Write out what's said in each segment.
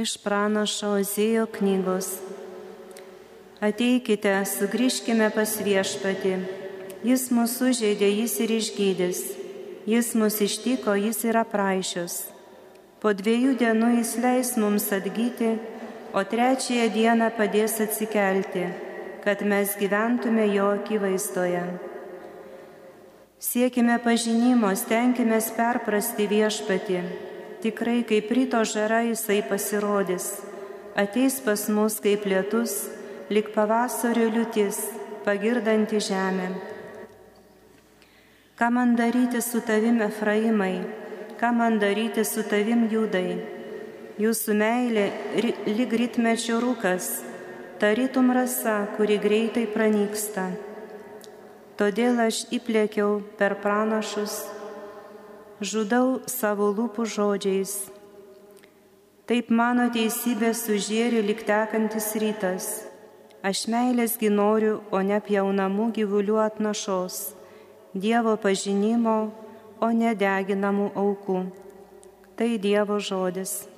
Iš pranašo Ozėjo knygos. Ateikite, sugrįžkime pas viešpatį. Jis mūsų žaidė, jis ir išgydys. Jis mus ištiko, jis yra praaišius. Po dviejų dienų jis leis mums atgyti, o trečiąją dieną padės atsikelti, kad mes gyventume jo akivaizdoje. Siekime pažinimo, stenkime perprasti viešpatį tikrai kaip ryto žara jisai pasirodys, ateis pas mus kaip lietus, lik pavasario liūtis, pagirdanti žemę. Ką man daryti su tavim Efraimai, ką man daryti su tavim Judai? Jūsų meilė lyg rytmečio rūkas, tarytum rasa, kuri greitai pranyksta. Todėl aš įplėkiau per pranašus žudau savo lūpų žodžiais. Taip mano teisybė sužėri liktekantis rytas. Aš meilės ginoriu, o ne pjaunamų gyvulių atnašos, Dievo pažinimo, o ne deginamų aukų. Tai Dievo žodis.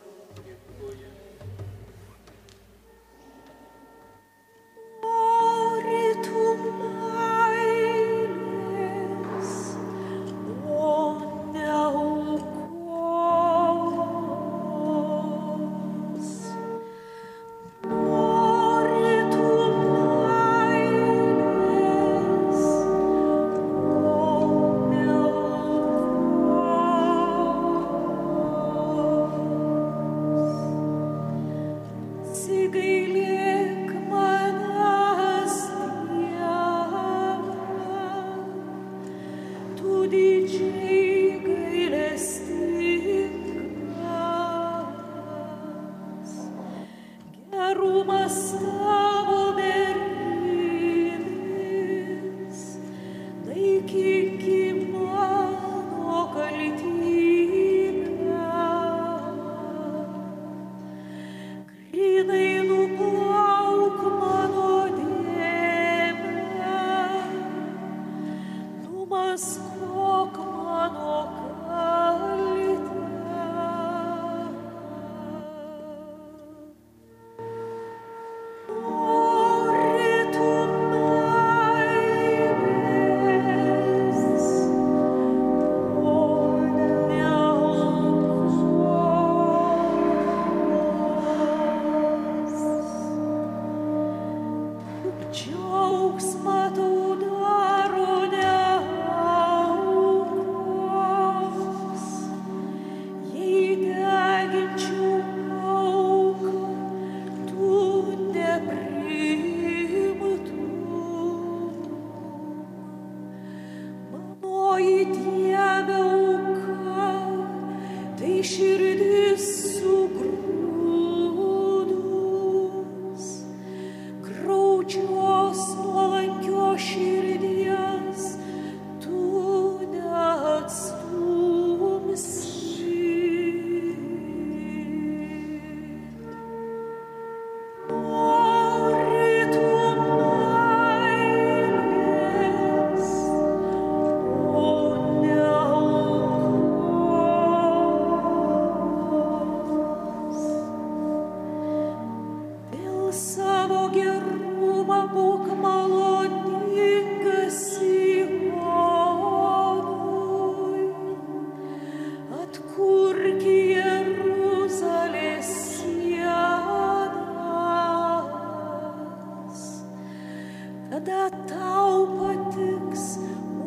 tada tau patiks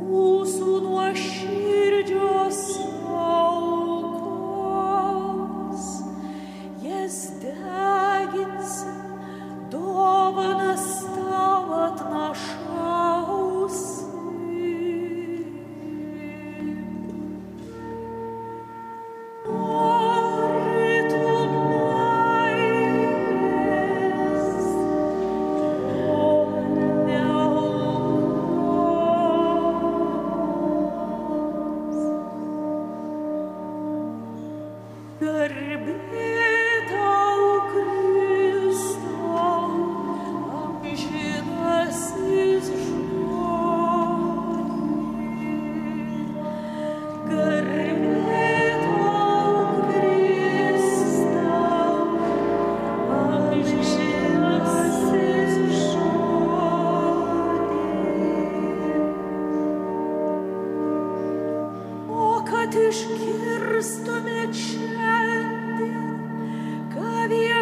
mūsų nuoširdžios.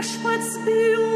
Schweiz be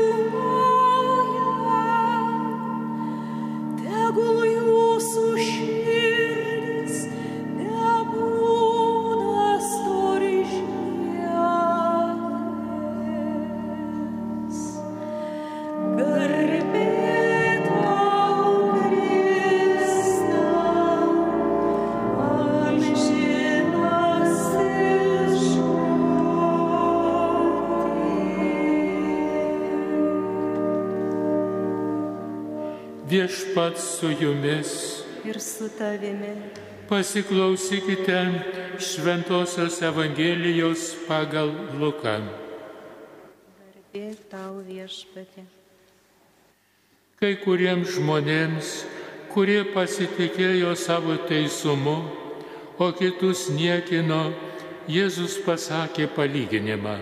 Viešpats su jumis. ir su tavimi. Pasiklausykite Šventojios Evangelijos pagal Luką. Kai kuriems žmonėms, kurie pasitikėjo savo teisumu, o kitus niekino, Jėzus pasakė palyginimą.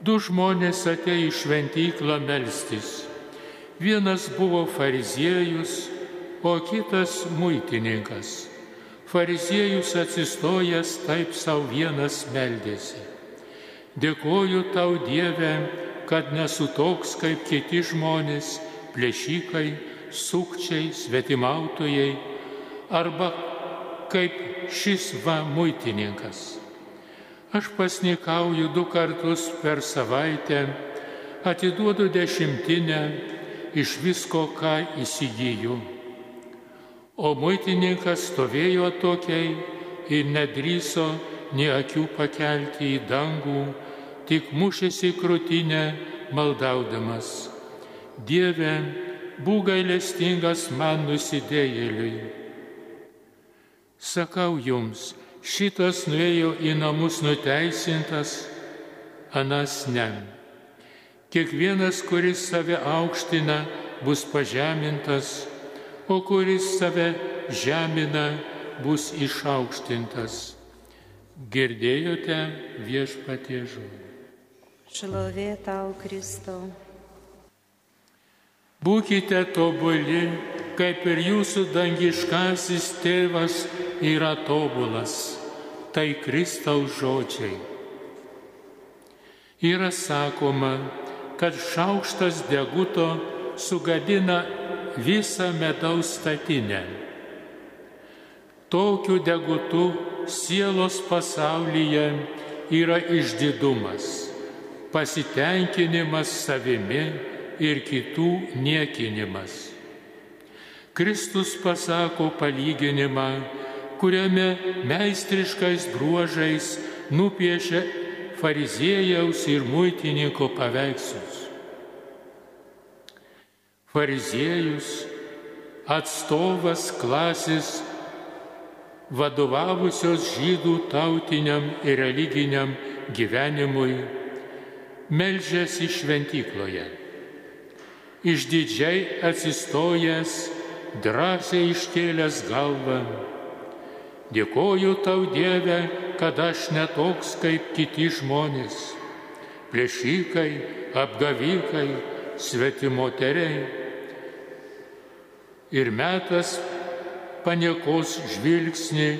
Du žmonės atėjo į šventyklą melstis. Vienas buvo fariziejus, o kitas muitininkas. Fariziejus atsistojęs taip savo vienas meldėsi. Dėkoju tau Dieve, kad nesu toks kaip kiti žmonės, plėšikai, sukčiai, svetimautojai arba kaip šis va muitininkas. Aš pasnikauju du kartus per savaitę, atiduodu dešimtinę iš visko, ką įsigyju. O muitininkas stovėjo tokiai ir nedryso nei akių pakelti į dangų, tik mušėsi krūtinę maldaudamas. Dieve, būk gailestingas man nusidėjėliui. Sakau jums, šitas nuėjo į namus nuteisintas, anas ne. Kiekvienas, kuris save aukština, bus pažemintas, o kuris save žemina, bus išaukštintas. Girdėjote viešpatie žodį. Šlovė tau, Kristau. Būkite tobuli, kaip ir jūsų dangiškasis tėvas yra tobulas. Tai Kristaus žodžiai. Yra sakoma, kad šaukštas deguto sugadina visą medaus statinę. Tokiu degutu sielos pasaulyje yra išdidumas, pasitenkinimas savimi ir kitų niekinimas. Kristus pasako palyginimą, kuriame meistriškais bruožais nupiešia fariziejaus ir muitininko paveikslus. Fariziejus atstovas klasės vadovavusios žydų tautiniam ir religiniam gyvenimui, melžėsi šventykloje. Išdidžiai atsistojęs, drąsiai iškėlęs galvą. Dėkoju tau Dieve, kad aš netoks kaip kiti žmonės. Plėšikai, apgavikai, svetimoteriai. Ir metas paniekos žvilgsnį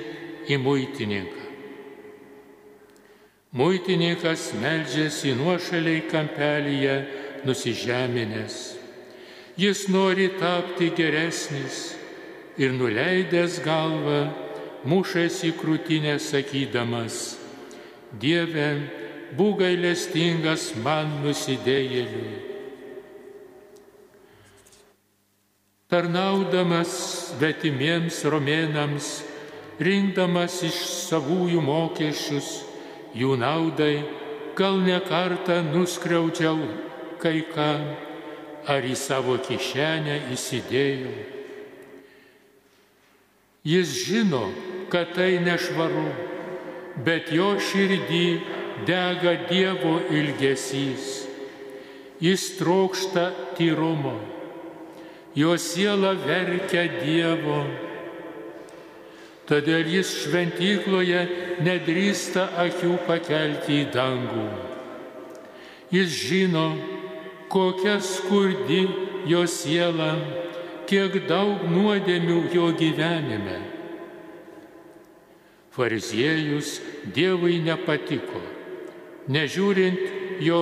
į muitininką. Muitininkas meldžiasi nuošaliai kampelyje nusižeminęs. Jis nori tapti geresnis ir nuleidęs galvą, mušasi krūtinę sakydamas, Dieve, būk gailestingas man nusidėjėliui. Tarnaudamas svetimiems romėnams, rinkdamas iš savųjų mokesčius, jų naudai, gal ne kartą nuskriaudžiau kai ką, ar į savo kišenę įsidėjau. Jis žino, kad tai nešvaru, bet jo širdį dega Dievo ilgesys. Jis trokšta tyrumo, jo siela verkia Dievo. Todėl jis šventykloje nedrįsta akių pakelti į dangų. Jis žino, kokia skurdi jo siela, kiek daug nuodėmių jo gyvenime. Fariziejus Dievui nepatiko, nežiūrint jo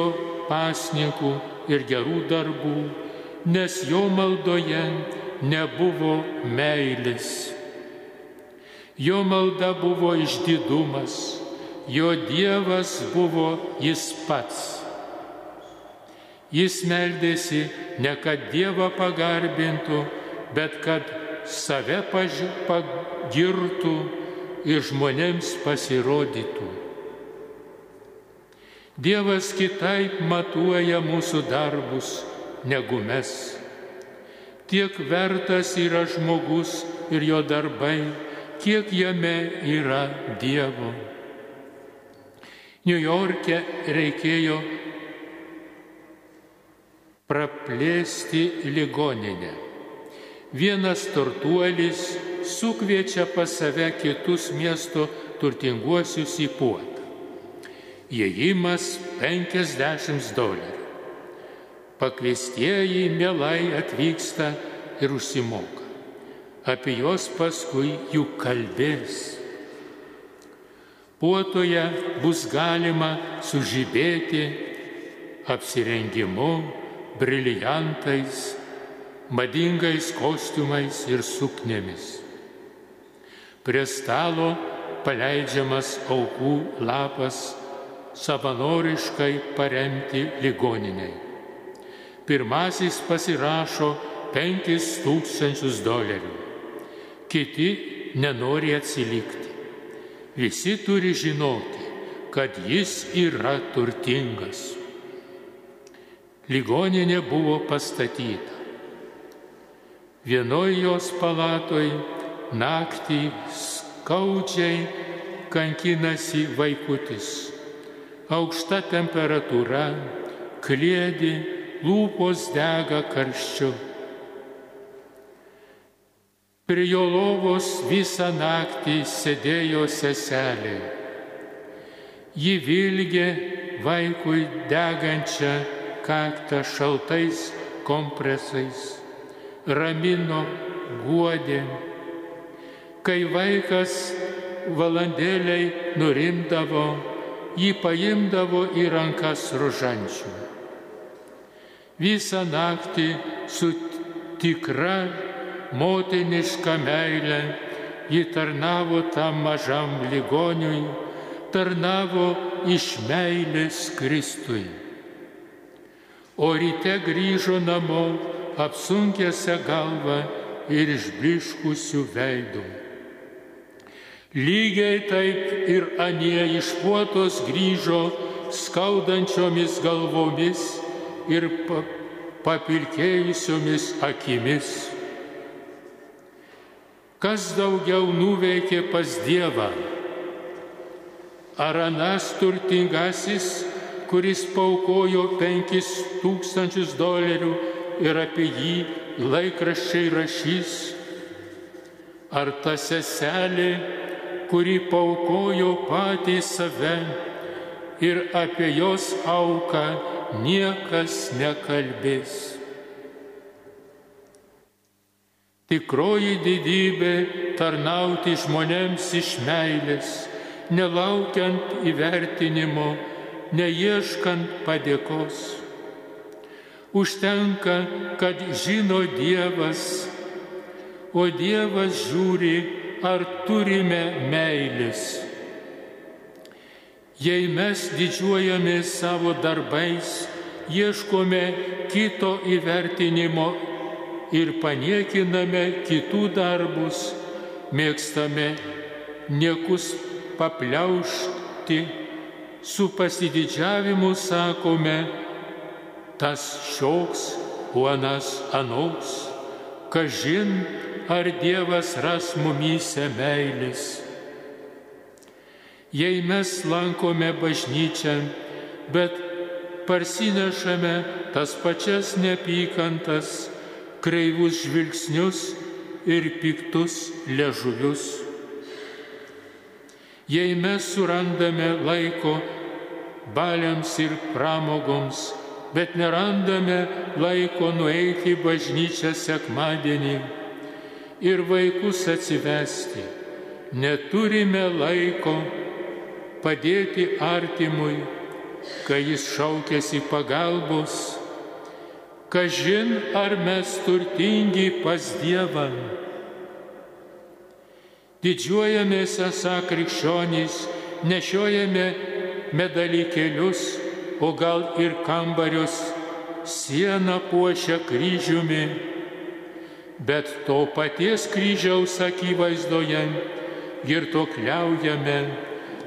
pasninkų ir gerų darbų, nes jo maldoje nebuvo meilės. Jo malda buvo išdidumas, jo Dievas buvo jis pats. Jis meldėsi ne kad Dievą pagarbintų, bet kad save pagirtų ir žmonėms pasirodytų. Dievas kitaip matuoja mūsų darbus negu mes. Tiek vertas yra žmogus ir jo darbai, kiek jame yra Dievo. New York'e reikėjo praplėsti ligoninę. Vienas turtuolis sukviečia pas save kitus miesto turtinguosius į puotą. Įėjimas 50 dolerių. Pakviestieji mielai atvyksta ir užsimoka. Apie juos paskui jų kalbės. Puotoje bus galima sužibėti apsirengimu, briliantais, madingais kostiumais ir suknėmis. Prie stalo paleidžiamas aukų lapas savanoriškai paremti ligoniniai. Pirmasis pasirašo 5000 dolerių, kiti nenori atsilikti. Visi turi žinoti, kad jis yra turtingas. Ligoninė buvo pastatyta. Vienoje jos palatoj naktį skaudžiai kankinasi vaikutis aukšta temperatūra, klėdi, lūpos dega karščiu. Prie jo lovos visą naktį sėdėjo seselė. Ji vilgė vaikui degančią kaktą šaltais kompresais, ramino, guodė. Kai vaikas valandėliai nurimdavo, jį paimdavo į rankas rožančių. Visą naktį su tikra motiniška meilė ji tarnavo tam mažam ligoniui, tarnavo iš meilės Kristui. O ryte grįžo namo apsunkęsią galvą ir išbliškusių veidų. Lygiai taip ir anie iš puotos grįžo skaudančiomis galvomis ir papilkėjusiomis akimis. Kas daugiau nuveikė pas Dievą? Ar anas turtingasis, kuris paukojo penkis tūkstančius dolerių ir apie jį laikraščiai rašys? Ar ta seselė, kuri paukojo patį save ir apie jos auką niekas nekalbės. Tikroji didybė tarnauti žmonėms iš meilės, nelaukiant įvertinimo, neieškant padėkos. Užtenka, kad žino Dievas, o Dievas žiūri ar turime meilės. Jei mes didžiuojamės savo darbais, ieškome kito įvertinimo ir paniekiname kitų darbus, mėgstame niekus papliaušti, su pasididžiavimu sakome, tas šioks, o anas anoks, kažin ar Dievas ras mumyse meilės. Jei mes lankome bažnyčią, bet parsinešame tas pačias neapykantas, kreivus žvilgsnius ir piktus ležuvius. Jei mes surandame laiko baliams ir pramogoms, bet nerandame laiko nueiti į bažnyčią sekmadienį, ir vaikus atsivesti. Neturime laiko padėti artimui, kai jis šaukėsi pagalbos, kažin ar mes turtingi pas Dievą. Didžiuojamės esą krikščionys, nešiojame medalykėlius, o gal ir kambarius, sieną puošia kryžiumi, bet to paties kryžiaus akivaizdoje girtokliaujame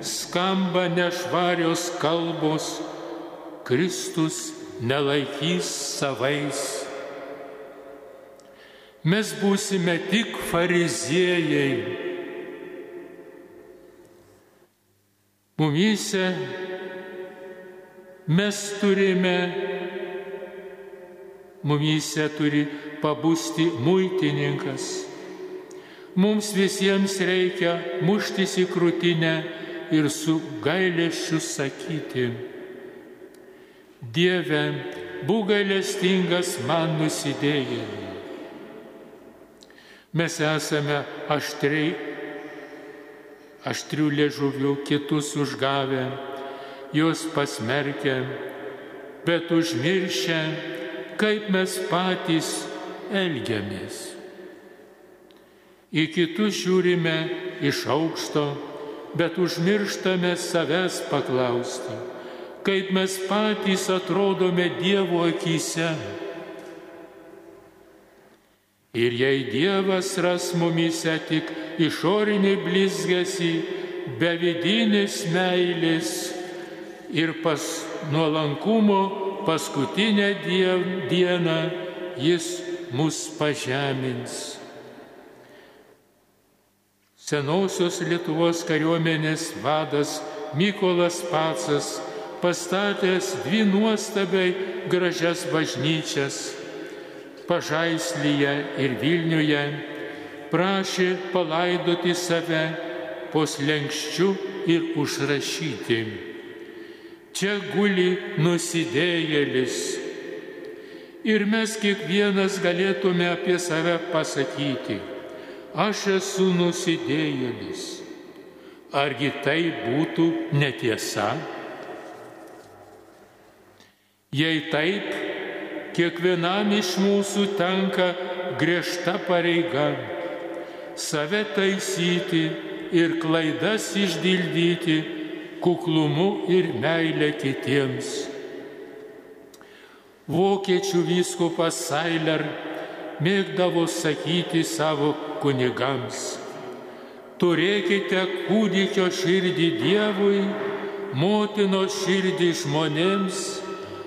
skamba nešvarios kalbos, Kristus nelaikys savais. Mes būsime tik fariziejai. Mumyse mes turime, mumyse turi pabusti muitininkas. Mums visiems reikia muštis į krūtinę ir su gailėšiu sakyti, Dieve, būk gailestingas man nusidėjėlį. Mes esame aštriai, aštrių liežuvių kitus užgavę, juos pasmerkę, bet užmiršę, kaip mes patys elgiamės. Į kitus žiūrime iš aukšto, bet užmirštame savęs paklausti, kaip mes patys atrodome Dievo akise. Ir jei Dievas ras mumise tik išorinį blizgesį, be vidinės meilės ir pas nuolankumo paskutinę dieną jis mus pažemins senosios Lietuvos kariuomenės vadas Mykolas Pacas pastatęs dvi nuostabiai gražias bažnyčias Pažaislyje ir Vilniuje, prašė palaidoti save po slengščiu ir užrašyti. Čia guli nusidėjėlis. Ir mes kiekvienas galėtume apie save pasakyti aš esu nusidėjėlis. Argi tai būtų netiesa? Jei taip, kiekvienam iš mūsų tenka griežta pareiga save taisyti ir klaidas išdildyti kuklumu ir meilė kitiems. Vokiečių vyskupas Sailer mėgdavo sakyti savo kunigams. Turėkite kūdikio širdį Dievui, motinos širdį žmonėms,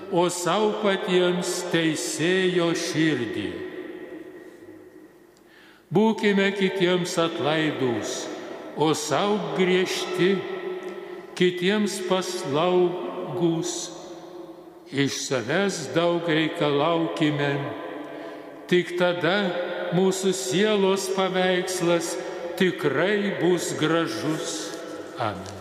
o savo patiems teisėjo širdį. Būkime kitiems atlaidus, o savo griežti, kitiems paslaugus, iš savęs daug reikalaukime, tik tada mūsų sielos paveikslas tikrai bus gražus. Amen.